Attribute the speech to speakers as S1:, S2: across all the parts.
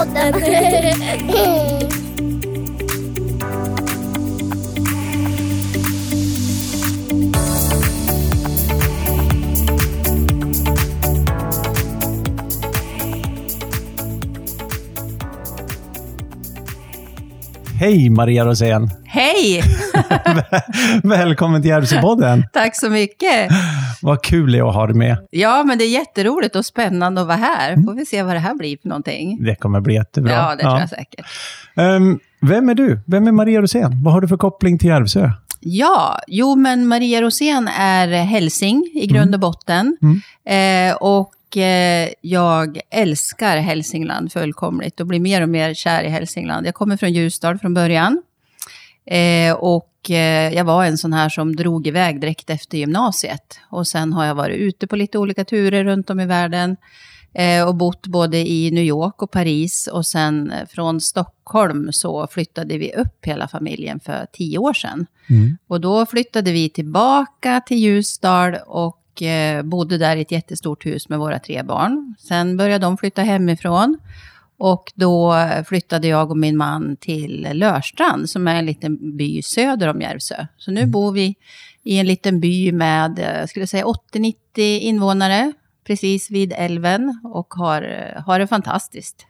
S1: Järvsöpodden.
S2: Hej Maria Rosén!
S3: Hej!
S2: Välkommen till Järvsöpodden!
S3: Tack så mycket.
S2: Vad kul det är att ha dig med.
S3: Ja, men det är jätteroligt och spännande att vara här. Får vi se vad det här blir för någonting.
S2: Det kommer bli jättebra.
S3: Ja, det tror jag säkert.
S2: Um, vem är du? Vem är Maria Rosén? Vad har du för koppling till Järvsö?
S3: Ja, jo men Maria Rosén är hälsing i grund och botten. Eh, och eh, jag älskar Hälsingland fullkomligt och blir mer och mer kär i Hälsingland. Jag kommer från Ljusdal från början. Eh, och eh, jag var en sån här som drog iväg direkt efter gymnasiet. Och sen har jag varit ute på lite olika turer runt om i världen. Eh, och bott både i New York och Paris. Och sen eh, från Stockholm så flyttade vi upp hela familjen för tio år sedan. Och då flyttade vi tillbaka till Ljusdal och eh, bodde där i ett jättestort hus med våra tre barn. Sen började de flytta hemifrån. Och då flyttade jag och min man till Lörstrand, som är en liten by söder om Järvsö. Så nu bor vi i en liten by med, eh, jag skulle säga 80-90 invånare, precis vid älven och har, eh, har det fantastiskt.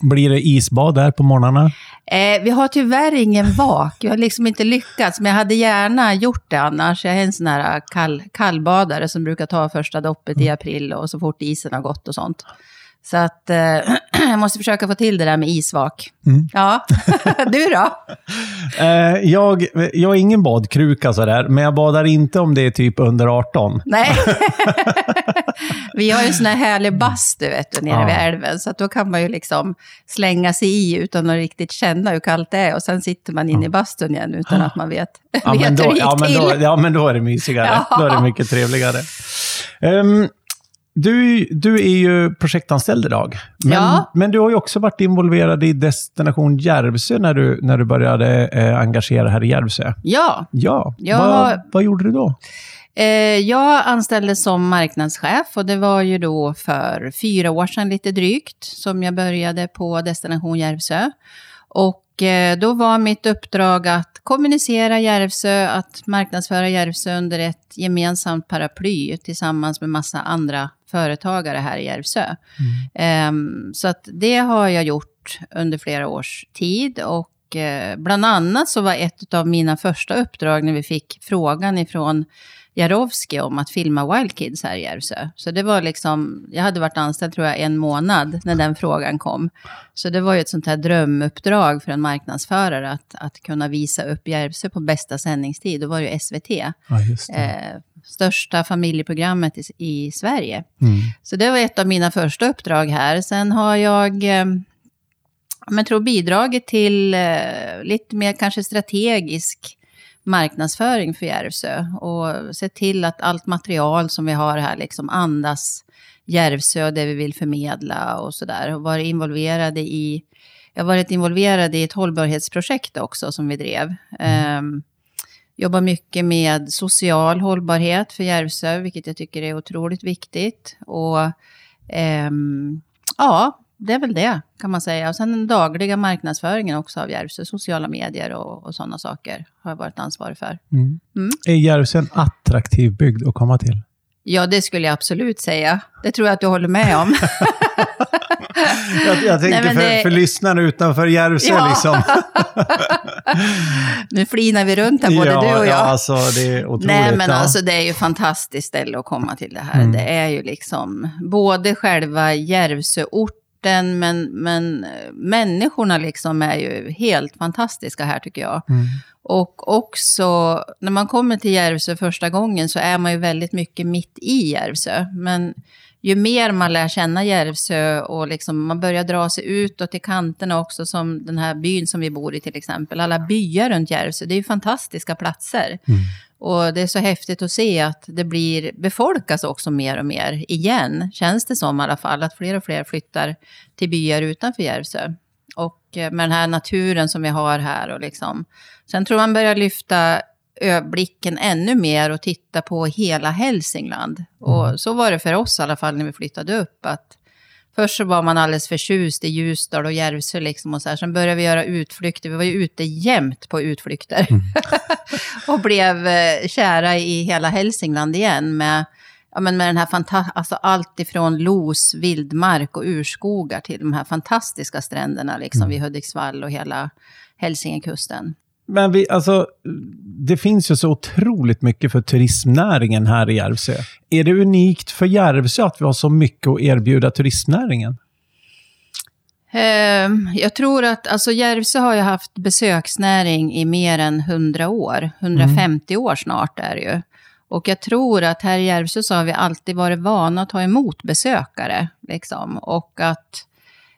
S2: Blir det isbad där på morgnarna?
S3: Eh, vi har tyvärr ingen vak. Jag har liksom inte lyckats, men jag hade gärna gjort det annars. Jag är en sån här kall, kallbadare som brukar ta första doppet i april och så fort isen har gått och sånt. Så att eh, jag måste försöka få till det där med isvak. Ja, du då?
S2: Eh, jag, jag är ingen badkruka sådär, men jag badar inte om det är typ under 18.
S3: Nej. Vi har ju en sån här härlig bastu vet du, nere
S2: Ja.
S3: vid älven. Så då kan man ju liksom slänga sig i utan att riktigt känna hur kallt det är. Och sen sitter man inne i bastun igen utan att man vet,
S2: Ja,
S3: vet
S2: men då,
S3: hur det gick
S2: ja, men
S3: till.
S2: då, ja, men då är det mysigare.
S3: Ja.
S2: Då är det mycket trevligare. Ehm, du, du är ju projektanställd idag. Men,
S3: Ja.
S2: men du har ju också varit involverad i Destination Järvsö när du, när du började eh, engagera här i Järvsö.
S3: Ja,
S2: Ja, vad,
S3: har-
S2: vad gjorde du då?
S3: Eh, jag anställdes som marknadschef och det var ju då för fyra år sedan lite drygt som jag började på Destination Järvsö. Och eh, då var mitt uppdrag att kommunicera Järvsö, att marknadsföra Järvsö under ett gemensamt paraply tillsammans med massa andra företagare här i Järvsö. Ehm, så att det har jag gjort under flera års tid och eh, bland annat så var ett av mina första uppdrag när vi fick frågan ifrån Jarowski om att filma Wild Kids här i Järvsö. Så det var liksom, jag hade varit anställd tror jag en månad när den frågan kom. Så det var ju ett sånt här drömuppdrag för en marknadsförare att, att kunna visa upp Järvsö på bästa sändningstid. Då var det ju SVT,
S2: Ja, det.
S3: eh, största familjeprogrammet i, i Sverige.
S2: Mm.
S3: Så det var ett av mina första uppdrag här. Sen har jag eh, men tror bidragit till eh, lite mer kanske strategisk marknadsföring för Järvsö. Och sett till att allt material som vi har här liksom andas Järvsö det vi vill förmedla och sådär. Och varit involverade i, jag har varit involverad i ett hållbarhetsprojekt också som vi drev. Ehm, jobbar mycket med social hållbarhet för Järvsö, vilket jag tycker är otroligt viktigt. Och ehm, ja, det är väl det kan man säga. Och sen den dagliga marknadsföringen också av Järvsö, sociala medier och, och sådana saker har jag varit ansvarig för.
S2: Mm.
S3: Mm.
S2: Är Järvsö en attraktiv bygd att komma till?
S3: Ja, det skulle jag absolut säga. Det tror jag att du håller med om.
S2: Jag, jag tänkte
S3: Nej,
S2: för,
S3: det-
S2: för lyssnarna utanför Järvsö
S3: Ja.
S2: liksom.
S3: nu flinar vi runt här, både
S2: ja,
S3: du och jag.
S2: Ja, alltså det är otroligt.
S3: Nej, men
S2: ja.
S3: alltså det är ju fantastiskt ställe att komma till det här.
S2: Mm.
S3: Det är ju liksom både själva Järvsöorten, men, men eh, människorna liksom är ju helt fantastiska här tycker jag.
S2: Mm.
S3: Och också, när man kommer till Järvsö första gången så är man ju väldigt mycket mitt i Järvsö. Men ju mer man lär känna Järvsö och liksom man börjar dra sig utåt till kanterna också, som den här byn som vi bor i till exempel. Alla byar runt Järvsö, det är ju fantastiska platser.
S2: Mm.
S3: Och det är så häftigt att se att det blir befolkas också mer och mer igen, känns det som i alla fall, att fler och fler flyttar till byar utanför Järvsö. Och eh, med den här naturen som vi har här och liksom. Sen tror man börjar lyfta blicken ännu mer och titta på hela Hälsingland. Och så var det för oss i alla fall när vi flyttade upp, att Först så var man alldeles förtjust i Ljusdal och Järvsö liksom och så här. Sen började vi göra utflykter. Vi var ju ute jämt på utflykter. Mm. och blev eh, kära i hela Hälsingland igen med, ja, men med den här fantastiska, alltså allt ifrån los, vildmark och urskogar till de här fantastiska stränderna liksom mm. vid Hudiksvall och hela Hälsingekusten.
S2: Men vi, alltså, det finns ju så otroligt mycket för turismnäringen här i Järvsö. Är det unikt för Järvsö att vi har så mycket att erbjuda turismnäringen?
S3: Ehm, jag tror att alltså Järvsö har ju haft besöksnäring i mer än 100 år. 150 mm. år snart är det ju. Och jag tror att här i Järvsö så har vi alltid varit vana att ta emot besökare. Liksom. Och att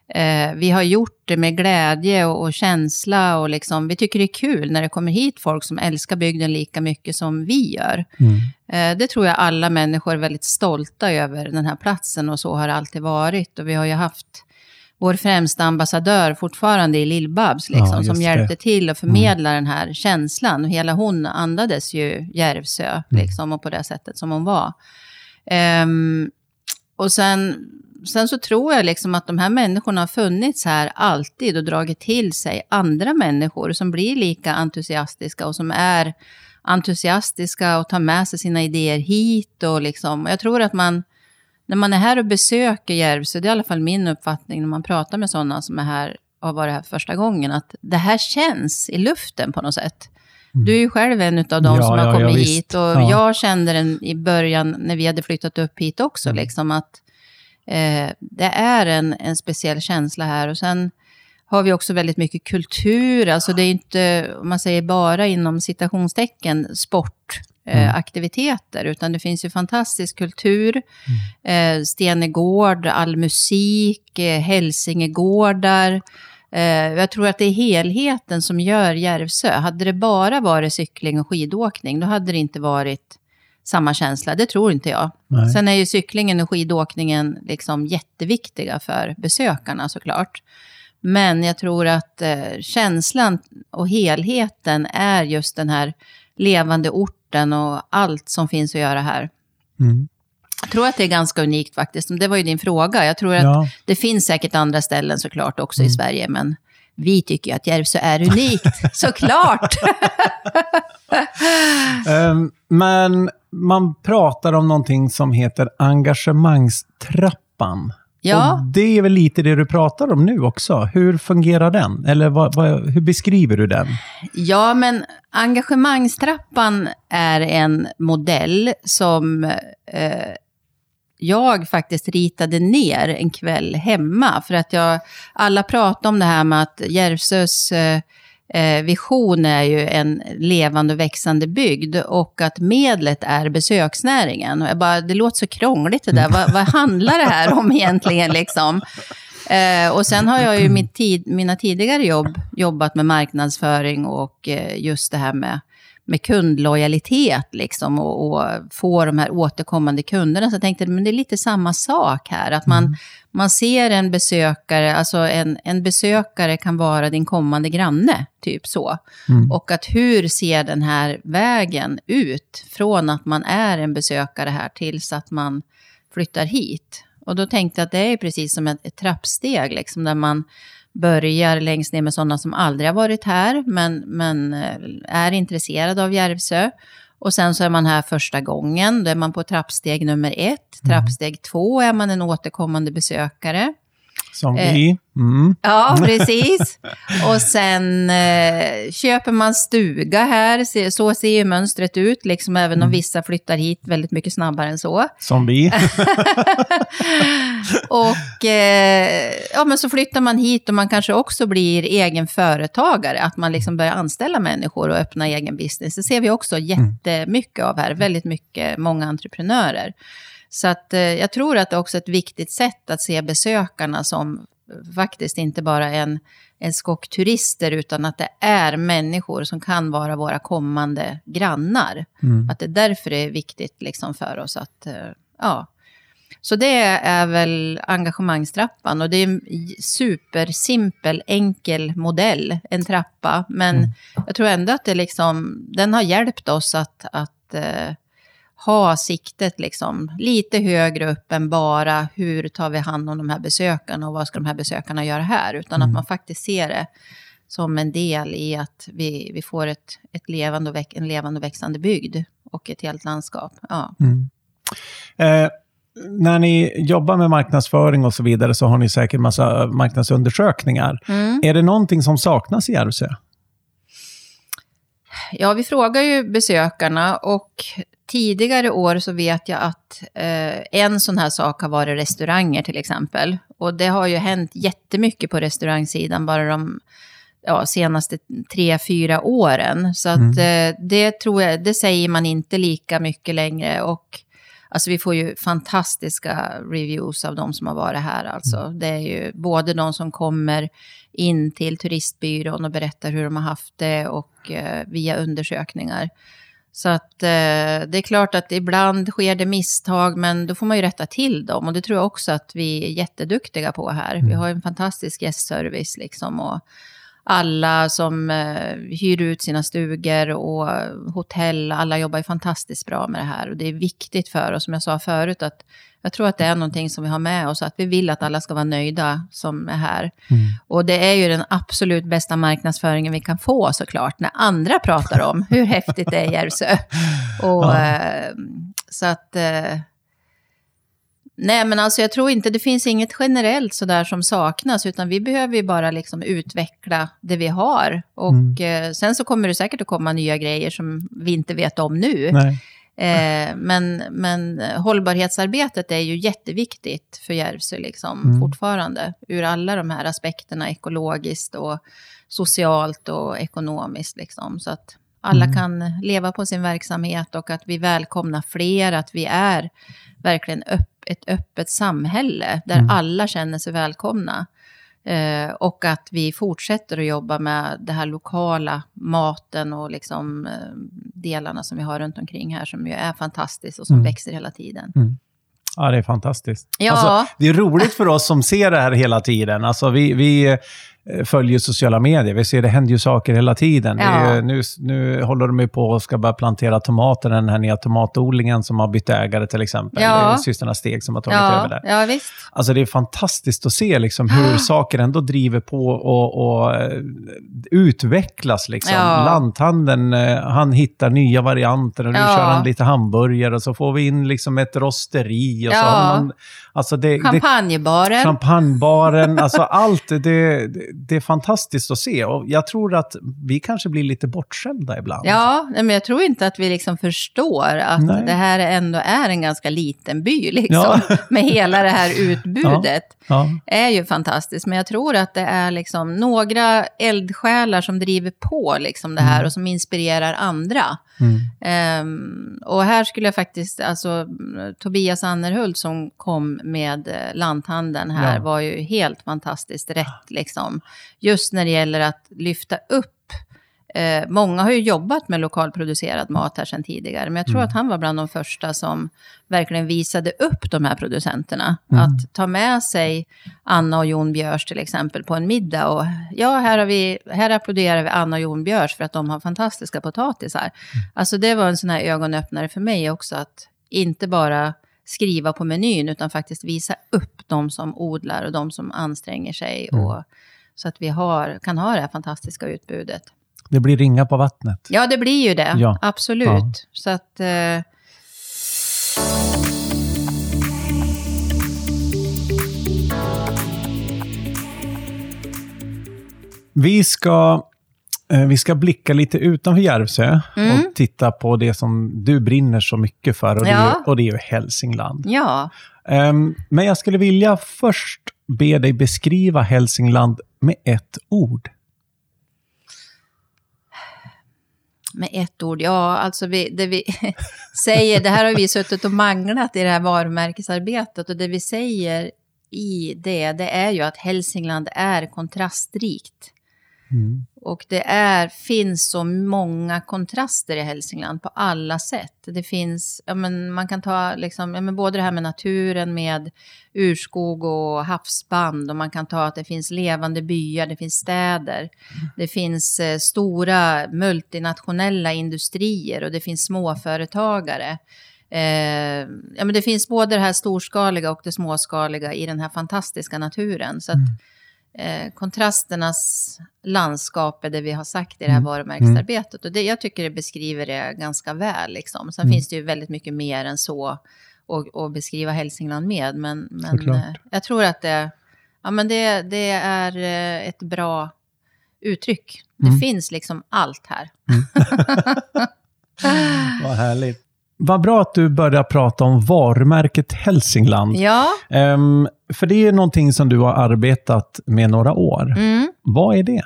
S3: Eh, vi har gjort det med glädje och, och, känsla och liksom, vi tycker det är kul när det kommer hit folk som älskar bygden lika mycket som vi gör. Mm. Eh, det tror jag alla människor är väldigt stolta över den här platsen och så har det alltid varit. Och vi har ju haft vår främsta ambassadör fortfarande i Lill-Babs, liksom, ja, som hjälpte till att förmedla mm. den här känslan. Hela hon andades ju Järvsö, mm. liksom, och på det sättet som hon var. Um, och sen sen så tror jag liksom att de här människorna har funnits här alltid och dragit till sig andra människor som blir lika entusiastiska och som är entusiastiska och tar med sig sina idéer hit. Och liksom, jag tror att man, när man är här och besöker Järvsö, det är i alla fall min uppfattning när man pratar med sådana som är här och har varit här första gången, att det här känns i luften på något sätt. Mm. Du är ju själv en av dem ja, som har ja, kommit ja, hit och jag kände den i början när vi hade flyttat upp hit också, mm. liksom att Eh, det är en, en speciell känsla här. Och sen har vi också väldigt mycket kultur. Alltså det är inte, om man säger bara inom citationstecken, sportaktiviteter. Mm. utan det finns ju fantastisk kultur. Mm. Eh, Stenegård, all musik, eh, Hälsingegårdar. Eh, jag tror att det är helheten som gör Järvsö. Hade det bara varit cykling och skidåkning, då hade det inte varit samma känsla. Det tror inte jag. Nej. Sen är ju cyklingen och skidåkningen liksom jätteviktiga för besökarna såklart. Men jag tror att eh, känslan och helheten är just den här levande orten och allt som finns att göra här. Mm. Jag tror att det är ganska unikt faktiskt. Det var ju din fråga. Jag tror att ja. det finns säkert andra ställen såklart också mm. i Sverige, men vi tycker att Järvsö är unikt, såklart.
S2: um, men man pratar om någonting som heter engagemangstrappan. Ja. Och det är väl lite det du pratar om nu också. Hur fungerar den? Eller vad, vad, hur beskriver du den?
S3: Ja, men engagemangstrappan är en modell som eh, jag faktiskt ritade ner en kväll hemma. För att jag, alla pratar om det här med att Järvsös eh, Eh, vision är ju en levande och växande bygd och att medlet är besöksnäringen. Och jag bara, det låter så krångligt det där. vad, vad handlar det här om egentligen? Liksom? Eh, och sen har jag ju mitt tid, mina tidigare jobb jobbat med marknadsföring och eh, just det här med med kundlojalitet liksom, och, och, få de här återkommande kunderna. Så jag tänkte men det är lite samma sak här. Att man, mm. man ser en besökare, alltså en, en besökare kan vara din kommande granne, typ så. Mm. Och att hur ser den här vägen ut från att man är en besökare här tills att man flyttar hit. Och då tänkte jag att det är precis som ett, ett trappsteg, liksom, där man börjar längst ner med sådana som aldrig har varit här, men, men eh, är intresserade av Järvsö. Och sen så är man här första gången, då är man på trappsteg nummer ett. Mm. Trappsteg två är man en återkommande besökare.
S2: Som eh, vi. Mm.
S3: Ja, precis. Och sen eh, köper man stuga här. Så ser ju mönstret ut, liksom, även om mm. vissa flyttar hit väldigt mycket snabbare än så.
S2: Som vi.
S3: och eh, ja, men så flyttar man hit och man kanske också blir egen företagare. Att man liksom börjar anställa människor och öppna egen business. Det ser vi också mm. jättemycket av här. Väldigt mycket, många entreprenörer. Så att, eh, jag tror att det är också ett viktigt sätt att se besökarna som faktiskt inte bara en, en skock turister, utan att det är människor som kan vara våra kommande grannar. Mm. Att det är därför det är viktigt liksom för oss att, eh, ja. Så det är väl engagemangstrappan och det är en supersimpel, enkel modell, en trappa. Men mm. jag tror ändå att det liksom, den har hjälpt oss att, att uh, ha siktet liksom lite högre upp än bara hur tar vi hand om de här besökarna och vad ska de här besökarna göra här. Utan
S2: Mm.
S3: att man faktiskt ser det som en del i att vi, vi får ett, ett levande och en levande och växande bygd och ett helt landskap. Ja.
S2: Mm. Eh, när ni jobbar med marknadsföring och så vidare så har ni säkert massa marknadsundersökningar.
S3: Mm.
S2: Är det någonting som saknas i Järvsö?
S3: Ja, vi frågar ju besökarna och tidigare år så vet jag att eh, en sån här sak har varit restauranger till exempel. Och det har ju hänt jättemycket på restaurangsidan bara de ja, senaste tre, fyra åren. Så att eh, det tror jag, det säger man inte lika mycket längre. Och alltså vi får ju fantastiska reviews av de som har varit här alltså. Det är ju både de som kommer in till turistbyrån och berättar hur de har haft det och eh, via undersökningar. Så att eh, det är klart att ibland sker det misstag, men då får man ju rätta till dem. Och det tror jag också att vi är jätteduktiga på här. Vi har en fantastisk gästservice liksom. Och alla som eh, hyr ut sina stugor och hotell, alla jobbar ju fantastiskt bra med det här. Och det är viktigt för oss, som jag sa förut, att jag tror att det är någonting som vi har med oss, att vi vill att alla ska vara nöjda som är här. Och det är ju den absolut bästa marknadsföringen vi kan få såklart, när andra pratar om hur häftigt det är i Järvsö. Och,
S2: Ja.
S3: eh, så att... Nej, men alltså jag tror inte, det finns inget generellt sådär som saknas, utan vi behöver ju bara liksom utveckla det vi har. Och eh, sen så kommer det säkert att komma nya grejer som vi inte vet om nu. Eh, men, men hållbarhetsarbetet är ju jätteviktigt för Järvsö liksom,
S2: Mm.
S3: fortfarande. Ur alla de här aspekterna, ekologiskt och socialt och ekonomiskt. Liksom. Så att alla
S2: Mm.
S3: kan leva på sin verksamhet och att vi välkomnar fler, att vi är verkligen upp, ett öppet samhälle där
S2: Mm.
S3: alla känner sig välkomna. Eh, och att vi fortsätter att jobba med det här lokala maten och liksom, eh, delarna som vi har runt omkring här som ju är fantastiskt och som
S2: Mm.
S3: växer hela tiden.
S2: Ja, det är fantastiskt.
S3: Ja.
S2: Alltså, det är roligt för oss som ser det här hela tiden. Alltså, vi, vi följer sociala medier. Vi ser det händer ju saker hela tiden.
S3: Ja.
S2: ju- nu, nu håller de ju på och ska börja plantera tomater, den här nya tomatodlingen som har bytt ägare till exempel.
S3: Ja.
S2: Systrarna Steg som har tagit över
S3: Ja,
S2: det.
S3: ja, visst.
S2: Alltså det är fantastiskt att se liksom hur
S3: Ah.
S2: saker ändå driver på och, och eh, utvecklas. Liksom.
S3: Ja.
S2: Lanthandeln, eh, han hittar nya varianter och nu kör han lite hamburgare och så får vi in liksom ett rosteri. Och så har man, alltså det, det,
S3: Champagnebaren.
S2: champagnebaren, alltså allt. Det, det, det är fantastiskt att se. Och jag tror att vi kanske blir lite bortskämda ibland.
S3: Ja, men jag tror inte att vi liksom förstår att
S2: Nej.
S3: det här ändå är en ganska liten by, liksom,
S2: Ja.
S3: med hela det här utbudet.
S2: Ja.
S3: är ju fantastiskt, men jag tror att det är liksom några eldsjälar som driver på liksom det här och som inspirerar andra.
S2: Mm.
S3: Ehm, och här skulle jag faktiskt, alltså Tobias Annerhult som kom med eh, lanthandeln här
S2: Ja.
S3: var ju helt fantastiskt rätt liksom. Just när det gäller att lyfta upp Eh, många har ju jobbat med lokalproducerad mat här sedan tidigare, men jag tror
S2: Mm.
S3: att han var bland de första som verkligen visade upp de här producenterna.
S2: Mm.
S3: Att ta med sig Anna och Jon Björs till exempel på en middag och ja, här, har vi, här applåderar vi Anna och Jon Björs för att de har fantastiska potatisar. Alltså det var en sån här ögonöppnare för mig också, att inte bara skriva på menyn, utan faktiskt visa upp de som odlar och de som anstränger sig.
S2: Mm.
S3: Och, så att vi har, kan ha det här fantastiska utbudet.
S2: Det blir ringa på vattnet.
S3: Ja, det blir ju det.
S2: Ja.
S3: Absolut.
S2: Ja.
S3: Så att... Eh,
S2: Vi ska, eh, vi ska blicka lite utanför Järvsö
S3: Mm.
S2: och titta på det som du brinner så mycket för och, det, är,
S3: Ja.
S2: och det är ju Hälsingland.
S3: ja,
S2: Ehm, men jag skulle vilja först be dig beskriva Hälsingland med ett ord.
S3: Med ett ord. Ja, alltså vi, det vi säger, det här har vi suttit och manglat i det här varumärkesarbetet och det vi säger i det, det är ju att Hälsingland är kontrastrikt.
S2: Mm.
S3: Och det är, finns så många kontraster i Hälsingland på alla sätt. Det finns, ja, men man kan ta liksom, ja, men både det här med naturen med urskog och havsband och man kan ta att det finns levande byar, det finns städer. Det finns eh, stora multinationella industrier och det finns småföretagare. Eh, ja, men det finns både det här storskaliga och det småskaliga i den här fantastiska naturen. Så att, mm eh, kontrasternas landskap är det vi har sagt i det här
S2: Mm.
S3: varumärkesarbetet. Och det, jag tycker det beskriver det ganska väl. Liksom. Sen
S2: Mm.
S3: finns det ju väldigt mycket mer än så att, beskriva Hälsingland med. Men, men eh, jag tror att det, ja, men det, det är eh, ett bra uttryck. Det
S2: Mm.
S3: finns liksom allt här.
S2: Vad härligt. Vad bra att du börjar prata om varumärket Hälsingland.
S3: Ja,
S2: Ehm, för det är någonting som du har arbetat med några år.
S3: mm.
S2: Vad är det?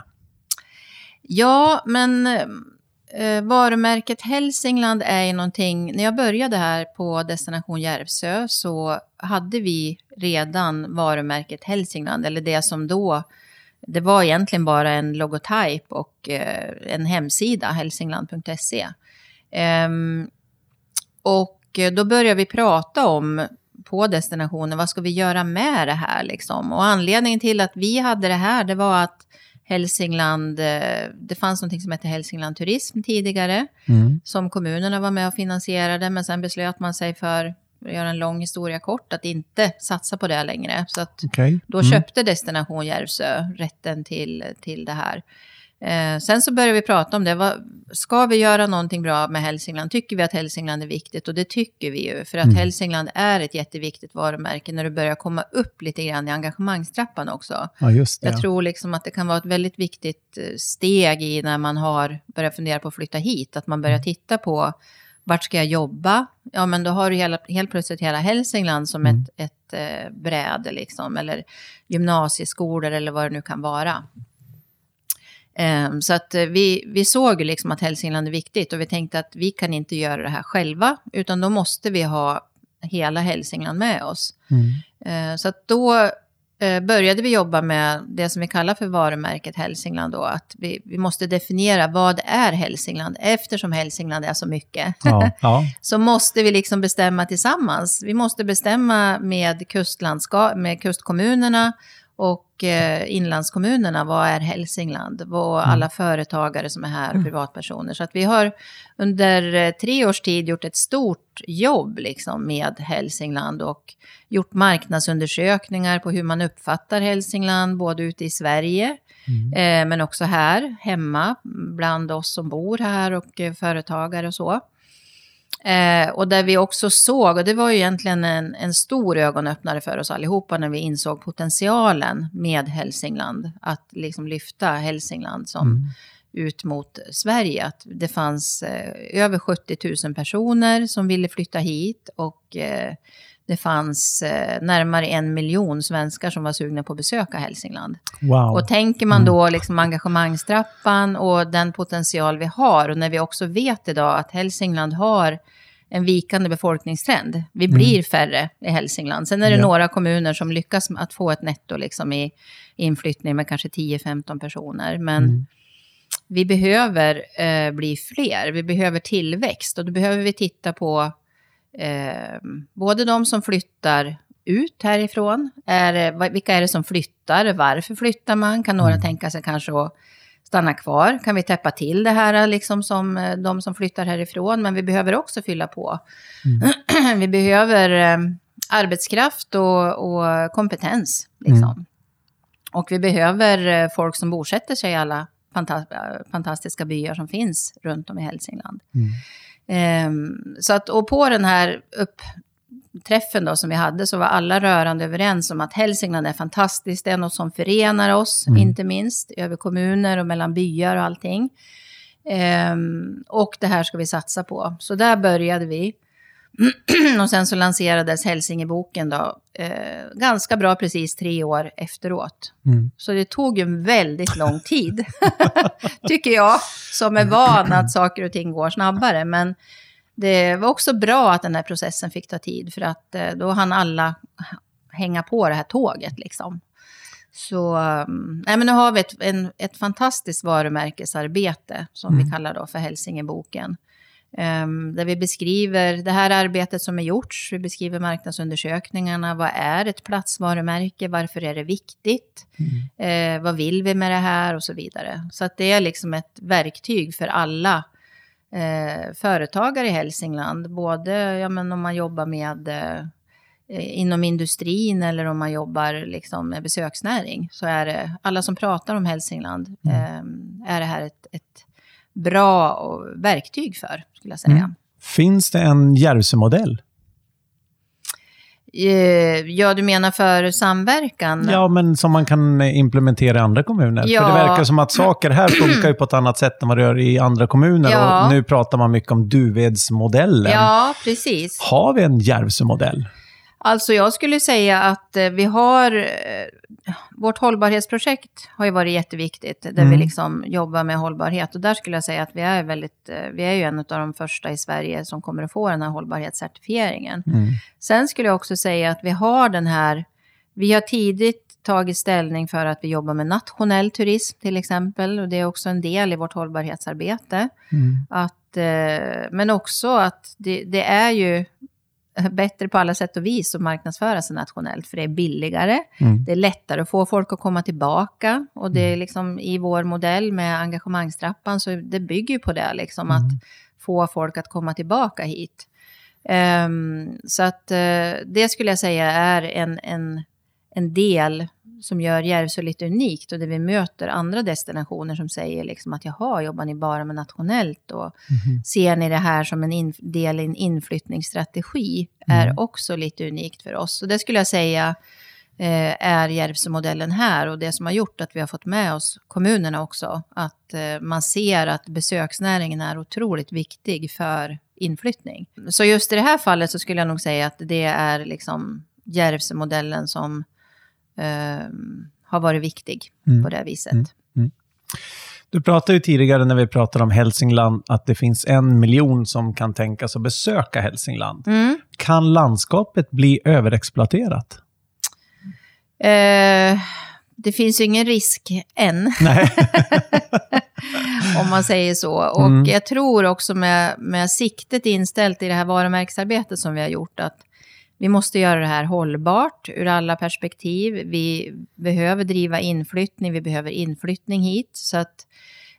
S3: Ja, men eh, varumärket Hälsingland är ju någonting... När jag började här på Destination Järvsö så hade vi redan varumärket Hälsingland, eller det som då... Det var egentligen bara en logotyp och eh, en hemsida, hälsingland.se. Ehm, och eh, då började vi prata om på destinationen, vad ska vi göra med det här liksom? Och anledningen till att vi hade det här, det var att Hälsingland, eh, det fanns något som hette Hälsingland Turism tidigare,
S2: Mm.
S3: som kommunerna var med och finansierade, men sen beslöt man sig för, för att göra en lång historia kort, att inte satsa på det längre. Så att
S2: Okej.
S3: då
S2: Mm.
S3: köpte Destination Järvsö rätten till, till det här. Eh, sen så började vi prata om det. Vad, ska vi göra någonting bra med Hälsingland? Tycker vi att Hälsingland är viktigt? Och det tycker vi ju. För att
S2: Mm.
S3: Hälsingland är ett jätteviktigt varumärke när du börjar komma upp lite grann i engagemangstrappan också.
S2: Ja, just det.
S3: Jag tror liksom att det kan vara ett väldigt viktigt eh, steg i när man har börjat fundera på att flytta hit. Att man
S2: Mm.
S3: börjar titta på vart ska jag jobba? Ja, men då har du hela, helt plötsligt hela Hälsingland som
S2: Mm.
S3: ett, ett eh, bräde liksom. Eller gymnasieskolor eller vad det nu kan vara. Ehm, så att eh, vi, vi såg liksom att Hälsingland är viktigt och vi tänkte att vi kan inte göra det här själva utan då måste vi ha hela Hälsingland med oss.
S2: Mm.
S3: Eh, Så att då eh, började vi jobba med det som vi kallar för varumärket Hälsingland. Då, att vi, vi måste definiera vad är Hälsingland. Eftersom Hälsingland är så mycket
S2: Ja, ja.
S3: så måste vi liksom bestämma tillsammans. Vi måste bestämma med, kustlandska, med kustkommunerna och eh, inlandskommunerna. Vad är Hälsingland? Vad
S2: Mm.
S3: alla företagare som är här och privatpersoner. Så att vi har under eh, tre års tid gjort ett stort jobb liksom, med Hälsingland och gjort marknadsundersökningar på hur man uppfattar Hälsingland, både ute i Sverige
S2: Mm.
S3: eh, men också här hemma bland oss som bor här och eh, företagare och så. Eh, och där vi också såg, och det var ju egentligen en, en stor ögonöppnare för oss allihopa när vi insåg potentialen med Hälsingland. Att liksom lyfta Hälsingland som
S2: Mm.
S3: ut mot Sverige. Att det fanns eh, över 70 000 personer som ville flytta hit och eh, det fanns eh, närmare en miljon svenskar som var sugna på att besöka Hälsingland.
S2: Wow.
S3: Och tänker man då liksom engagemangstrappan och den potential vi har och när vi också vet idag att Hälsingland har en vikande befolkningstrend. Vi blir färre i Hälsingland. Sen är det
S2: Ja.
S3: några kommuner som lyckas att få ett netto liksom i inflyttning med kanske 10-15 personer. Men
S2: Mm.
S3: vi behöver eh, bli fler. Vi behöver tillväxt och då behöver vi titta på eh, både de som flyttar ut härifrån. Är, vad- vilka är det som flyttar? Varför flyttar man? Kan några tänka sig kanske att stanna kvar? Kan vi täppa till det här liksom som eh, de som flyttar härifrån? Men vi behöver också fylla på. vi behöver eh, arbetskraft och, och kompetens. Liksom. Och vi behöver eh, folk som bosätter sig i alla fanta eh, fantastiska byar som finns runt om i Hälsingland.
S2: Mm.
S3: Ehm, så att, och på den här uppträffen då som vi hade så var alla rörande överens om att Hälsingland är fantastiskt. Det är något som förenar oss,
S2: Mm.
S3: inte minst över kommuner och mellan byar och allting. Ehm, och det här ska vi satsa på. Så där började vi. och sen så lanserades Hälsingeboken då, eh, ganska bra precis tre år efteråt.
S2: Mm.
S3: Så det tog en väldigt lång tid, tycker jag, som är van att saker och ting går snabbare. Men det var också bra att den här processen fick ta tid, för att eh, då hann alla hänga på det här tåget. Liksom. Så um, nej, men nu har vi ett, en, ett fantastiskt varumärkesarbete, som vi kallar då för Hälsingeboken. Ehm, där vi beskriver det här arbetet som är gjorts, vi beskriver marknadsundersökningarna, vad är ett platsvarumärke, varför är det viktigt, eh, vad vill vi med det här och så vidare. Så att det är liksom ett verktyg för alla eh, företagare i Hälsingland. Både ja, men om man jobbar med eh, inom industrin eller om man jobbar liksom, med besöksnäring. Så är det, alla som pratar om Hälsingland,
S2: Mm.
S3: eh, är det här ett, ett bra verktyg för, skulle jag säga.
S2: Mm. Finns det en Järvsö-modell?
S3: Eh, Ja, du menar för samverkan?
S2: Ja, men som man kan implementera i andra kommuner. För
S3: Ja.
S2: det verkar som att saker här funkar ju på ett annat sätt än vad det gör i andra kommuner.
S3: Ja.
S2: Och nu pratar man mycket om Duvedsmodellen.
S3: Ja, precis.
S2: Har vi en Järvsö-modell?
S3: Alltså jag skulle säga att eh, vi har, eh, vårt hållbarhetsprojekt har ju varit jätteviktigt, där
S2: Mm.
S3: vi liksom jobbar med hållbarhet. Och där skulle jag säga att vi är väldigt, eh, vi är ju en av de första i Sverige som kommer att få den här hållbarhetscertifieringen.
S2: Mm.
S3: Sen skulle jag också säga att vi har den här, vi har tidigt tagit ställning för att vi jobbar med nationell turism till exempel. Och det är också en del i vårt hållbarhetsarbete.
S2: Mm.
S3: Att, men också att det, det är ju bättre på alla sätt och vis att marknadsföra sig nationellt. För det är billigare,
S2: Mm.
S3: det är lättare att få folk att komma tillbaka. Och det är liksom i vår modell med engagemangstrappan, så det bygger ju på det, liksom att få folk att komma tillbaka hit. Ehm, så att eh, det skulle jag säga är en, en, en del som gör Järvsö lite unikt och där vi möter andra destinationer som säger liksom att jaha, jobbar ni bara med nationellt och
S2: Mhm.
S3: ser ni det här som en in, del i en inflyttningsstrategi är också lite unikt för oss. Så det skulle jag säga eh, är Järvsömodellen här och det som har gjort att vi har fått med oss kommunerna också. Att eh, man ser att besöksnäringen är otroligt viktig för inflyttning. Så just i det här fallet så skulle jag nog säga att det är liksom Järvsömodellen som har varit viktig
S2: Mm.
S3: på det viset.
S2: Mm. Du pratade ju tidigare när vi pratade om Hälsingland att det finns en miljon som kan tänkas att besöka Hälsingland.
S3: Mm.
S2: Kan landskapet bli överexploaterat?
S3: Eh, det finns ju ingen risk än.
S2: Nej.
S3: om man säger så. Och
S2: Mm.
S3: jag tror också med, med siktet inställt i det här varumärksarbetet som vi har gjort att vi måste göra det här hållbart ur alla perspektiv. Vi behöver driva inflyttning, vi behöver inflyttning hit. Så att,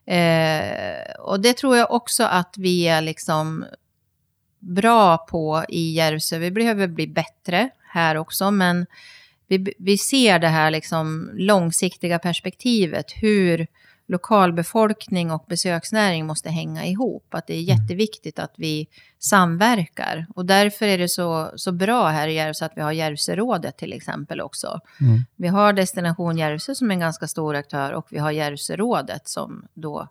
S3: eh, och det tror jag också att vi är liksom bra på i Järvsö. Vi behöver bli bättre här också, men vi, vi ser det här liksom långsiktiga perspektivet, hur lokalbefolkning och besöksnäring måste hänga ihop. Att det är jätteviktigt att vi samverkar. Och därför är det så, så bra här i Järvsö att vi har Järvsörådet till exempel också.
S2: Mm.
S3: Vi har Destination Järvsö som är en ganska stor aktör och vi har Järvsörådet som då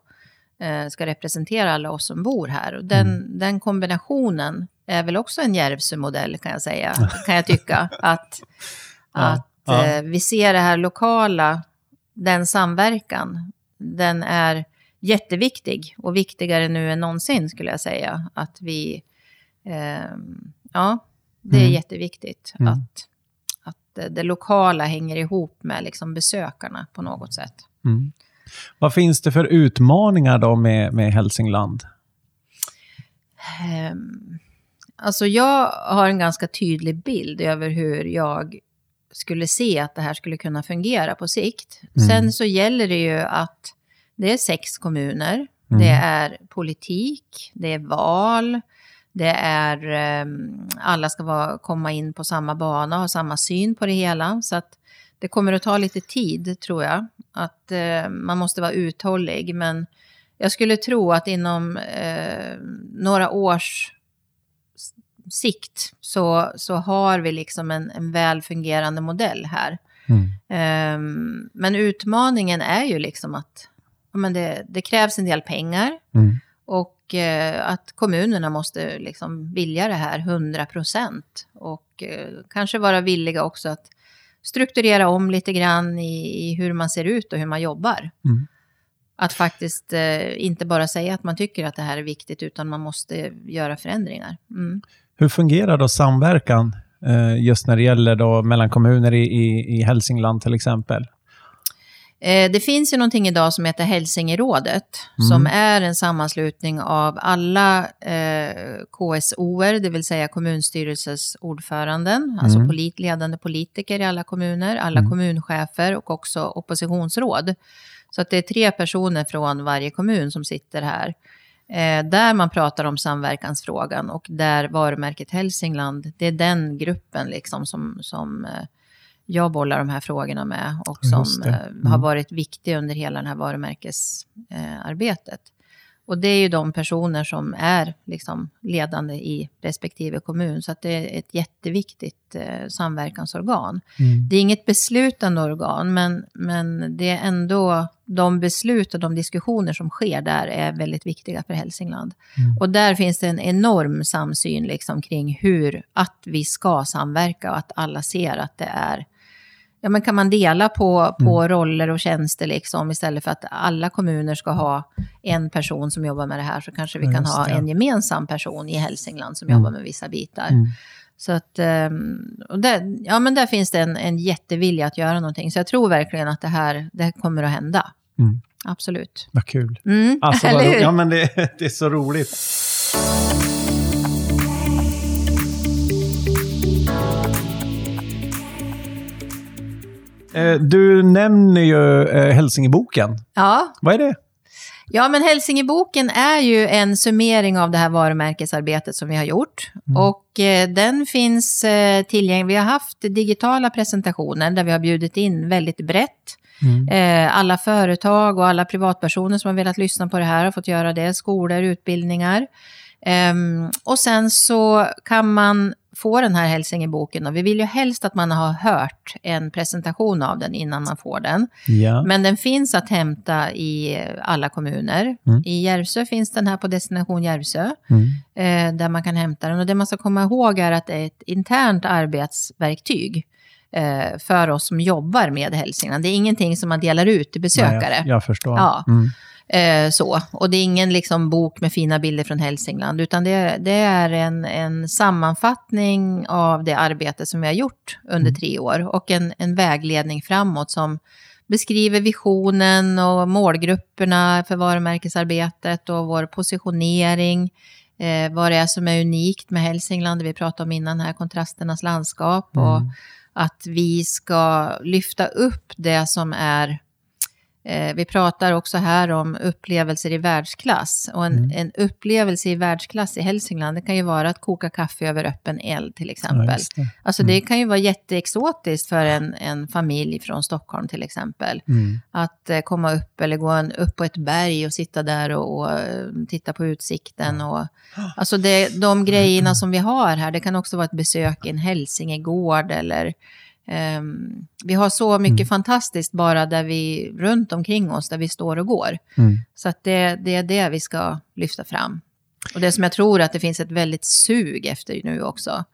S3: eh, ska representera alla oss som bor här. Och den, den kombinationen är väl också en Järvsö-modell kan jag säga, kan jag tycka. Att,
S2: Ja,
S3: att
S2: ja.
S3: Eh, vi ser det här lokala, den samverkan, den är jätteviktig och viktigare nu än någonsin skulle jag säga. Att vi, eh, ja, det är
S2: Mm.
S3: jätteviktigt
S2: Mm.
S3: att, att eh, det lokala hänger ihop med liksom besökarna på något sätt.
S2: Mm. Vad finns det för utmaningar då med, med Hälsingland?
S3: Ehm, Alltså jag har en ganska tydlig bild över hur jag skulle se att det här skulle kunna fungera på sikt.
S2: Mm.
S3: Sen så gäller det ju att det är sex kommuner,
S2: Mm.
S3: det är politik, det är val, det är ehm, alla ska vara, komma in på samma bana och ha samma syn på det hela. Så att det kommer att ta lite tid tror jag. Att eh, man måste vara uthållig. Men jag skulle tro att inom eh, några års sikt så, så har vi liksom en, en väl fungerande modell här.
S2: Mm.
S3: Ehm, men utmaningen är ju liksom att men det, det krävs en del pengar
S2: Mm.
S3: och eh, att kommunerna måste liksom vilja det här 100 procent. Och eh, kanske vara villiga också att strukturera om lite grann i, i hur man ser ut och hur man jobbar.
S2: Mm.
S3: Att faktiskt eh, inte bara säga att man tycker att det här är viktigt, utan man måste göra förändringar. Mm.
S2: Hur fungerar då samverkan eh, just när det gäller då mellan kommuner i, i, i Hälsingland till exempel?
S3: Eh, Det finns ju någonting idag som heter Hälsingerådet,
S2: Mm.
S3: som är en sammanslutning av alla eh, KSOer, det vill säga kommunstyrelses ordföranden, alltså
S2: Mm.
S3: polit, ledande politiker i alla kommuner, alla
S2: Mm.
S3: kommunchefer och också oppositionsråd. Så att det är tre personer från varje kommun som sitter här. Eh, där man pratar om samverkansfrågan och där varumärket Hälsingland, det är den gruppen liksom som, som eh, jag bollar de här frågorna med och som eh,
S2: Mm.
S3: har varit viktig under hela det här varumärkesarbetet. Och det är ju de personer som är liksom ledande i respektive kommun. Så att det är ett jätteviktigt eh, samverkansorgan.
S2: Mm.
S3: Det är inget beslutande organ, men, men det är ändå de beslut och de diskussioner som sker där är väldigt viktiga för Hälsingland.
S2: Mm.
S3: Och där finns det en enorm samsyn liksom kring hur, att vi ska samverka och att alla ser att det är Ja, men kan man dela på, på roller och tjänster liksom, istället för att alla kommuner ska ha en person som jobbar med det här, så kanske vi kan
S2: just
S3: ha
S2: det.
S3: en gemensam person i Hälsingland som
S2: Mm.
S3: jobbar med vissa bitar.
S2: Mm.
S3: Så att, ehm, och där, ja, men där finns det en, en jättevilja att göra någonting. Så jag tror verkligen att det här, det här kommer att hända.
S2: Mm.
S3: Absolut.
S2: Vad kul.
S3: Mm,
S2: Alltså, vad ja, men det, det är så roligt. Du nämner ju eh, Hälsingeboken.
S3: Ja.
S2: Vad är det?
S3: ja, men Hälsingeboken är ju en summering av det här varumärkesarbetet som vi har gjort. Och eh, den finns eh, tillgänglig. Vi har haft digitala presentationer där vi har bjudit in väldigt brett. Eh, alla företag och alla privatpersoner som har velat lyssna på det här har fått göra det. Skolor, utbildningar. Ehm, och sen så kan man få den här Hälsingeboken. Och vi vill ju helst att man har hört en presentation av den innan man får den.
S2: Ja.
S3: Men den finns att hämta i alla kommuner.
S2: Mm.
S3: I Järvsö finns den här på Destination Järvsö,
S2: Mm.
S3: eh, där man kan hämta den. Och det man ska komma ihåg är att det är ett internt arbetsverktyg eh, för oss som jobbar med Hälsingland. Det är ingenting som man delar ut till besökare.
S2: Nej, jag, jag förstår.
S3: Ja.
S2: Mm.
S3: Eh, så. Och det är ingen liksom, bok med fina bilder från Hälsingland, utan det, det är en, en sammanfattning av det arbete som vi har gjort under tre år och en, en vägledning framåt som beskriver visionen och målgrupperna för varumärkesarbetet och vår positionering. Eh, vad det är som är unikt med Hälsingland, det vi pratade om innan här, kontrasternas landskap. Och
S2: Mm.
S3: att vi ska lyfta upp det som är vi pratar också här om upplevelser i världsklass. Och en,
S2: Mm.
S3: en upplevelse i världsklass i Hälsingland, det kan ju vara att koka kaffe över öppen eld till
S2: Ja,
S3: exempel.
S2: just det.
S3: Alltså det kan ju vara jätteexotiskt för en, en familj från Stockholm till exempel.
S2: Mm.
S3: Att eh, komma upp eller gå en, upp på ett berg och sitta där och, och eh, titta på utsikten. Och, alltså det, de grejerna som vi har här, det kan också vara ett besök i en hälsingegård eller ehm, vi har så mycket
S2: Mm.
S3: fantastiskt bara där vi, runt omkring oss, där vi står och går.
S2: Mm.
S3: Så att det, det är det vi ska lyfta fram. Och det som jag tror att det finns ett väldigt sug efter nu också.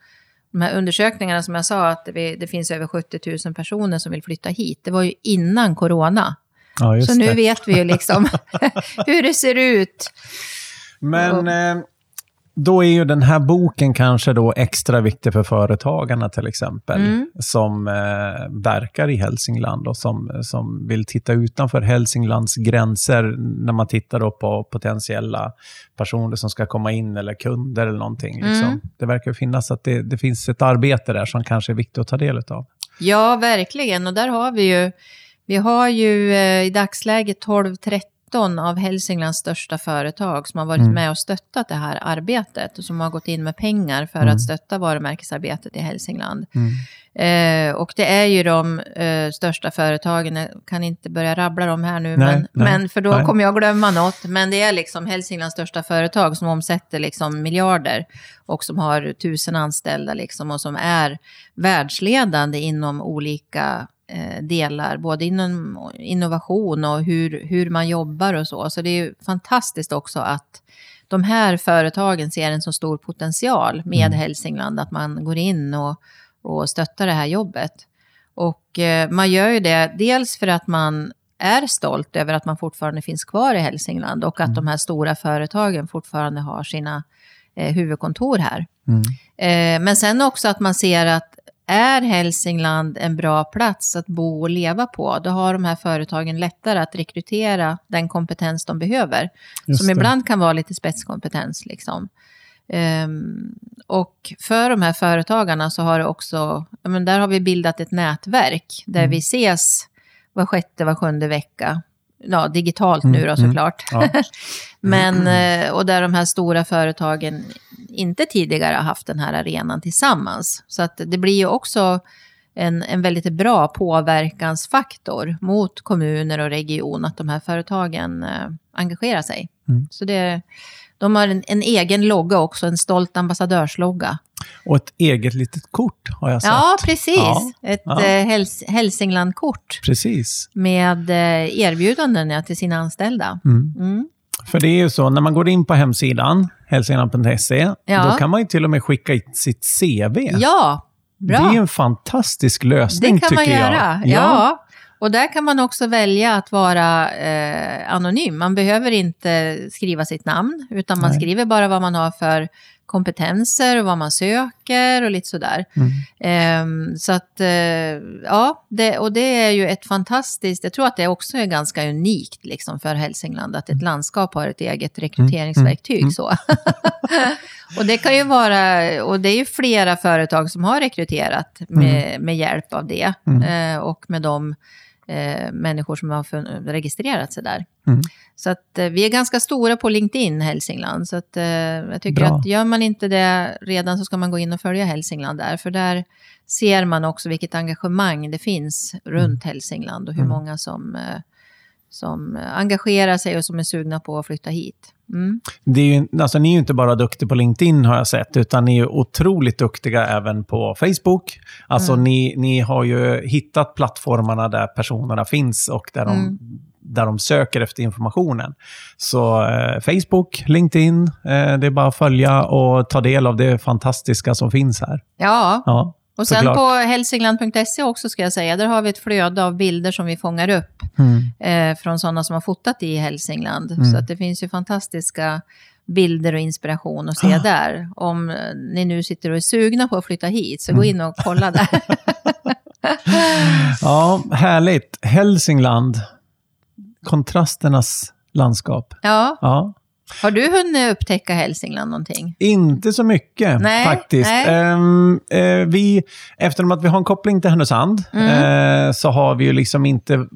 S3: De här undersökningarna som jag sa, att det, det finns över 70 000 personer som vill flytta hit. Det var ju innan corona.
S2: Ja,
S3: Så nu
S2: det.
S3: vet vi ju liksom hur det ser ut.
S2: Men eh, då är ju den här boken kanske då extra viktig för företagarna till exempel,
S3: Mm.
S2: som eh, verkar i Hälsingland och som, som vill titta utanför Hälsinglands gränser när man tittar då på potentiella personer som ska komma in eller kunder eller någonting. Liksom.
S3: Mm.
S2: Det verkar finnas att det, det finns ett arbete där som kanske är viktigt att ta del av.
S3: Ja, verkligen. Och där har vi ju, vi har ju eh, i dagsläget 12-13 av Hälsinglands största företag som har varit
S2: Mm.
S3: med och stöttat det här arbetet och som har gått in med pengar för
S2: Mm.
S3: att stötta varumärkesarbetet i Hälsingland.
S2: Mm.
S3: Eh, och det är ju de eh, största företagen, jag kan inte börja rabbla dem här nu,
S2: Nej,
S3: men,
S2: nej,
S3: men för då
S2: nej.
S3: kommer jag glömma något. Men det är liksom Hälsinglands största företag som omsätter liksom miljarder och som har tusen anställda liksom och som är världsledande inom olika delar, både inom innovation och hur, hur man jobbar och så. Så det är fantastiskt också att de här företagen ser en så stor potential med
S2: Mm.
S3: Hälsingland, att man går in och, och stöttar det här jobbet. Och eh, man gör ju det dels för att man är stolt över att man fortfarande finns kvar i Hälsingland och att
S2: Mm.
S3: de här stora företagen fortfarande har sina eh, huvudkontor här.
S2: Mm.
S3: Eh, men sen också att man ser att är Hälsingland en bra plats att bo och leva på, då har de här företagen lättare att rekrytera den kompetens de behöver.
S2: Just
S3: som
S2: det.
S3: ibland kan vara lite spetskompetens. Liksom. Ehm, och för de här företagarna så har det också, men där har vi bildat ett nätverk där
S2: Mm.
S3: vi ses var sjätte, var sjunde vecka. Ja, digitalt
S2: Mm,
S3: nu då
S2: mm.
S3: såklart.
S2: Ja.
S3: Men, eh, och där de här stora företagen inte tidigare har haft den här arenan tillsammans. Så att det blir ju också en, en väldigt bra påverkansfaktor mot kommuner och region att de här företagen eh, engagerar sig.
S2: Mm.
S3: Så det, de har en, en egen logga också, en stolt ambassadörslogga.
S2: Och ett eget litet kort har jag sett.
S3: Ja, precis.
S2: Ja,
S3: Ett
S2: ja.
S3: eh, Häls Hälsingland-kort
S2: Precis.
S3: med eh, erbjudanden ja, till sina anställda.
S2: Mm.
S3: Mm.
S2: För det är ju så, när man går in på hemsidan, hälsingland.se,
S3: Ja.
S2: då kan man ju till och med skicka in sitt CV.
S3: Ja, bra.
S2: Det är en fantastisk lösning
S3: Det kan
S2: tycker
S3: man
S2: jag.
S3: göra. Ja. Och där kan man också välja att vara eh, anonym. Man behöver inte skriva sitt namn, utan man
S2: Nej.
S3: skriver bara vad man har för kompetenser och vad man söker och lite sådär.
S2: Mm.
S3: Ehm, så att, eh, ja, det, och det är ju ett fantastiskt, jag tror att det också är ganska unikt liksom för Hälsingland, att ett landskap har ett eget rekryteringsverktyg.
S2: mm.
S3: Så. och det kan ju vara, och det är ju flera företag som har rekryterat med, med hjälp av det
S2: Mm.
S3: eh, och med de eh, människor som har registrerat sig där.
S2: Mm.
S3: Så att eh, vi är ganska stora på LinkedIn Hälsingland. Så att, eh, jag tycker
S2: Bra.
S3: att gör man inte det redan så ska man gå in och följa Hälsingland där. För där ser man också vilket engagemang det finns runt Hälsingland och hur
S2: Mm.
S3: många som, som engagerar sig och som är sugna på att flytta hit. Mm.
S2: Det är ju, alltså, ni är ju inte bara duktiga på LinkedIn har jag sett, utan ni är otroligt duktiga även på Facebook. Alltså
S3: Mm.
S2: ni, ni har ju hittat plattformarna där personerna finns och där de,
S3: Mm.
S2: där de söker efter informationen. Så eh, Facebook, LinkedIn, eh, det är bara att följa och ta del av det fantastiska som finns här.
S3: Ja,
S2: Ja,
S3: och sen
S2: såklart.
S3: på hälsingland.se också ska jag säga, där har vi ett flöde av bilder som vi fångar upp.
S2: Mm.
S3: eh, från sådana som har fotat i Hälsingland.
S2: Mm.
S3: Så att det finns ju fantastiska bilder och inspiration att se
S2: Ah.
S3: där. Om eh, ni nu sitter och är sugna på att flytta hit, så gå
S2: Mm.
S3: in och kolla där.
S2: Ja, härligt. Hälsingland. Kontrasternas landskap.
S3: ja.
S2: Ja.
S3: Har du hunnit upptäcka Hälsingland någonting?
S2: Inte så mycket
S3: Nej,
S2: faktiskt.
S3: nej.
S2: Ehm, eh, vi, eftersom att vi har en koppling till Härnösand
S3: Mm.
S2: eh, så har vi ju liksom inte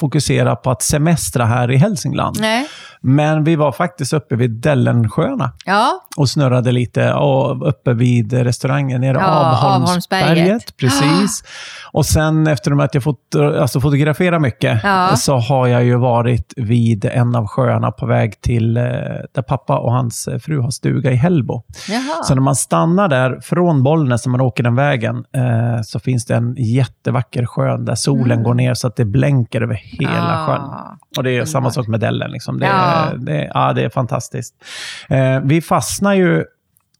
S2: fokuserat på att semestra här i Hälsingland.
S3: Nej.
S2: Men vi var faktiskt uppe vid Dellensjöarna
S3: Ja,
S2: och snurrade lite och uppe vid restaurangen nere
S3: Ja,
S2: Avholmsberget.
S3: Avholmsberget.
S2: Precis. Och sen efter att jag fått alltså, fotografera mycket
S3: Ja.
S2: så har jag ju varit vid en av sjöarna på väg till eh, där pappa och hans eh, fru har stuga i Hällbo.
S3: jaha.
S2: Så när man stannar där från Bollnäs, när man åker den vägen, eh, så finns det en jättevacker sjö där solen
S3: Mm.
S2: går ner så att det blänker över hela
S3: Ah.
S2: sjön. Och det är samma sak med Dellen. Liksom. Det,
S3: Ja.
S2: är, det, ja, det är fantastiskt. Eh, vi fastnar ju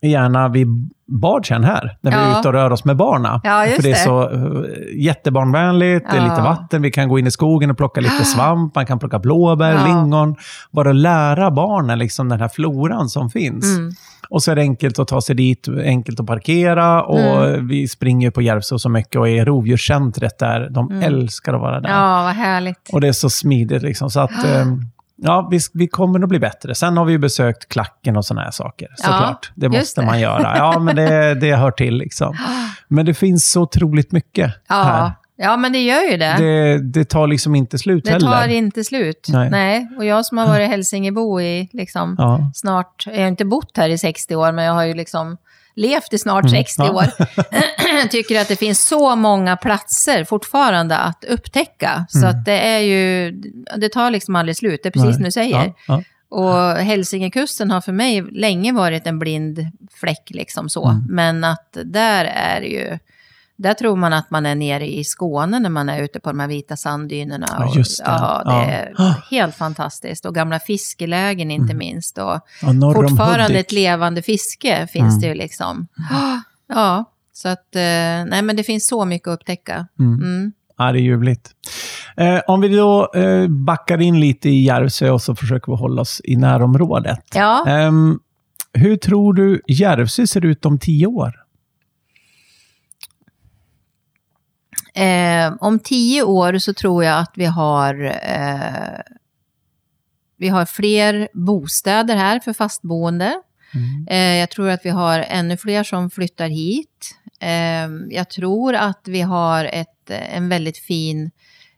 S2: gärna vid badkärn här, när vi är
S3: Ja.
S2: ute och rör oss med barna.
S3: Ja,
S2: För det är så uh, jättebarnvänligt, det är lite vatten, vi kan gå in i skogen och plocka lite svamp, man kan plocka blåbär, lingon. Bara lära barnen liksom den här floran som finns.
S3: Mm.
S2: Och så är det enkelt att ta sig dit, enkelt att parkera och
S3: Mm.
S2: vi springer på Järvsö så mycket och är rovdjurscentret där. De
S3: Mm.
S2: älskar att vara där.
S3: Ja, vad härligt.
S2: Och det är så smidigt liksom. Så att, ehm, ja, vi, vi kommer att bli bättre. Sen har vi ju besökt klacken och sådana här saker.
S3: Ja,
S2: Såklart. det
S3: just
S2: måste
S3: det.
S2: man göra. Ja, men det, det hör till liksom. Men det finns så otroligt mycket här.
S3: Ja. ja, men det gör ju det.
S2: Det, det tar liksom inte slut
S3: Det
S2: heller.
S3: tar inte slut.
S2: Nej.
S3: Nej. Och jag som har varit hälsingebo i liksom,
S2: Ja.
S3: snart, jag har inte bott här i 60 år, men jag har ju liksom levt i snart
S2: Mm,
S3: 60
S2: ja.
S3: år. tycker att det finns så många platser fortfarande att upptäcka. Så
S2: Mm.
S3: att det är ju, det tar liksom aldrig slut, det är precis som du säger.
S2: Ja, ja.
S3: Och Hälsingekusten har för mig länge varit en blind fläck liksom så.
S2: Mm.
S3: Men att där är ju, där tror man att man är nere i Skåne när man är ute på de här vita sanddynerna.
S2: Ja,
S3: Och-
S2: just det.
S3: Ja, det
S2: Ja.
S3: är helt fantastiskt. Och gamla fiskelägen inte
S2: Mm.
S3: minst. Och
S2: om
S3: fortfarande ett levande fiske finns
S2: Mm.
S3: det ju liksom. Ja, så att, eh, nej men det finns så mycket att upptäcka.
S2: Mm.
S3: Mm.
S2: Ja, det är ljuvligt. Eh, om vi då eh, backar in lite i Järvsö och så försöker vi hålla oss i närområdet.
S3: Ja,
S2: Ehm, hur tror du Järvsö ser ut om tio år?
S3: Eh, om tio år så tror jag att vi har, eh, vi har fler bostäder här för fastboende.
S2: Mm.
S3: Eh, jag tror att vi har ännu fler som flyttar hit. Eh, jag tror att vi har ett, en väldigt fin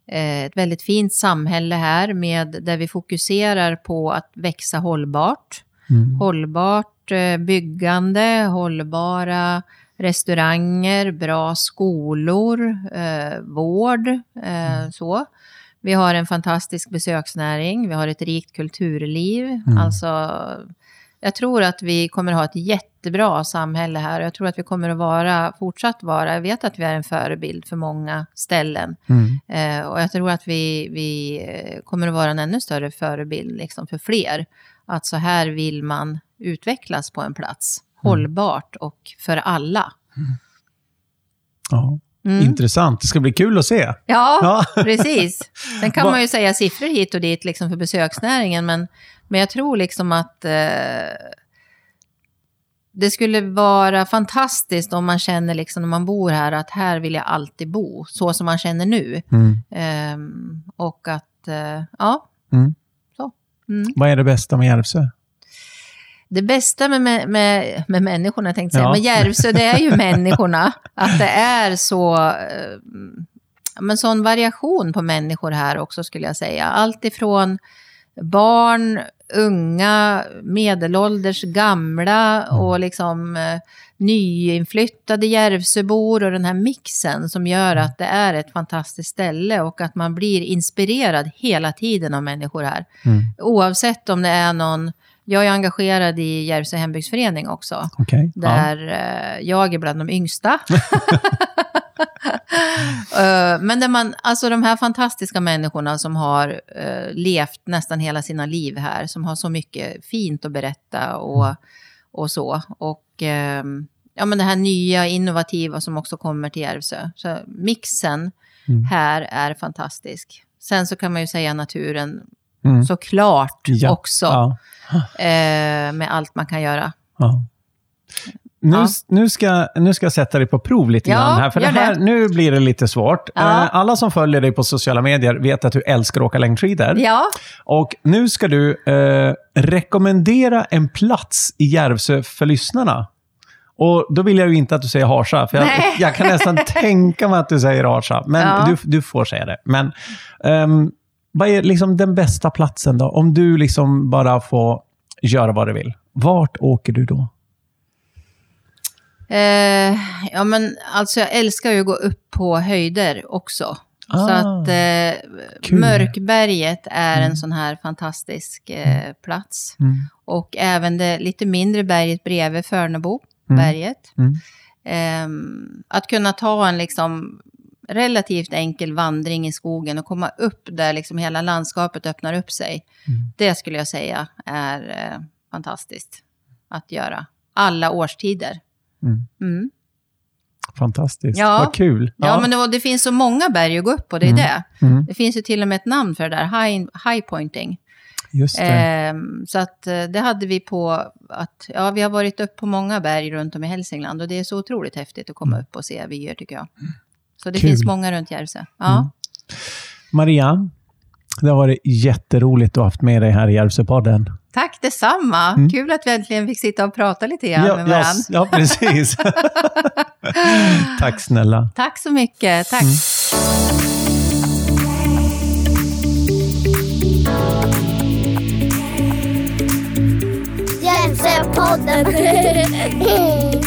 S3: eh, ett väldigt fint samhälle här med, där vi fokuserar på att växa hållbart.
S2: Mm.
S3: Hållbart eh, byggande, hållbara restauranger, bra skolor, eh, vård, eh, så. Vi har en fantastisk besöksnäring, vi har ett rikt kulturliv.
S2: Mm.
S3: Alltså, jag tror att vi kommer ha ett jättebra samhälle här. Jag tror att vi kommer att vara, fortsatt vara, jag vet att vi är en förebild för många ställen.
S2: Mm.
S3: Eh, och jag tror att vi, vi eh, kommer att vara en ännu större förebild liksom, för fler. Att så här vill man utvecklas på en plats. Hållbart och för alla.
S2: Ja.
S3: Mm.
S2: Intressant. Det ska bli kul att se.
S3: Ja,
S2: Ja.
S3: precis. Sen kan man ju säga siffror hit och dit liksom för besöksnäringen, men, men jag tror liksom att eh, det skulle vara fantastiskt om man känner liksom när man bor här att här vill jag alltid bo, så som man känner nu.
S2: Mm.
S3: Ehm, och att, eh, ja,
S2: Mm.
S3: så. Mm.
S2: Vad är det bästa med Järvsö?
S3: Det bästa med, med, med, med människorna, tänkte jag säga,
S2: Ja.
S3: med Järvsö, det är ju människorna. Att det är så, eh, men sån variation på människor här också skulle jag säga. Allt ifrån barn, unga, medelålders, gamla och liksom eh, nyinflyttade Järvsöbor och den här mixen som gör att det är ett fantastiskt ställe och att man blir inspirerad hela tiden av människor här.
S2: Mm.
S3: Oavsett om det är någon, jag är engagerad i Järvsö hembygdsförening också.
S2: Ja.
S3: Där eh, jag är bland de yngsta. Eh, Men där man, alltså de här fantastiska människorna som har eh, levt nästan hela sina liv här, som har så mycket fint att berätta och, och så. Och ehm, ja, men det här nya, innovativa som också kommer till Järvsö. Så mixen
S2: Mm.
S3: här är fantastisk. Sen så kan man ju säga naturen
S2: Mm.
S3: såklart
S2: Ja.
S3: också,
S2: Ja.
S3: eh, med allt man kan göra.
S2: Ja. Nu,
S3: Ja.
S2: nu, ska, nu ska jag sätta dig på prov lite
S3: Ja,
S2: grann här, för det här,
S3: det.
S2: nu blir det lite svårt.
S3: Ja.
S2: Eh, Alla som följer dig på sociala medier vet att du älskar att åka längdskidor.
S3: Ja,
S2: Och nu ska du eh, rekommendera en plats i Järvsö för lyssnarna. Och då vill jag ju inte att du säger Harsa, för jag, jag kan nästan tänka mig att du säger Harsa. Men du, du får säga det. Men ehm, vad är liksom den bästa platsen då? Om du liksom bara får göra vad du vill. Vart åker du då?
S3: Eh, ja, men alltså jag älskar ju att gå upp på höjder också. Så
S2: Ah,
S3: att eh. Mörkberget är
S2: Mm.
S3: en sån här fantastisk eh, plats.
S2: Mm.
S3: Och även det lite mindre berget bredvid Förnebo,
S2: Mm.
S3: berget.
S2: Mm.
S3: Ehm, att kunna ta en liksom relativt enkel vandring i skogen och komma upp där liksom hela landskapet öppnar upp sig.
S2: Mm.
S3: Det skulle jag säga är eh, fantastiskt att göra. Alla årstider.
S2: Mm.
S3: Mm.
S2: Fantastiskt.
S3: Ja.
S2: Vad kul.
S3: Ja, men det, det finns så många berg att gå upp på, det är
S2: Mm.
S3: det.
S2: Mm.
S3: Det finns ju till och med ett namn för det där, high, high pointing.
S2: Just det.
S3: Ehm, så att eh, det hade vi på att, ja vi har varit upp på många berg runt om i Hälsingland och det är så otroligt häftigt att komma upp och se vyer tycker jag. Så det
S2: Kul.
S3: finns många runt Järvsö. Ja.
S2: Mm. Maria, det har varit jätteroligt att ha haft med dig här i Järvsöpodden.
S3: Tack detsamma!
S2: Mm.
S3: Kul att vi äntligen fick sitta och prata lite grann med
S2: ja,
S3: varandra.
S2: ja, precis. Tack snälla.
S3: Tack så mycket, tack.
S2: Mm.
S1: Hjälpsepodden.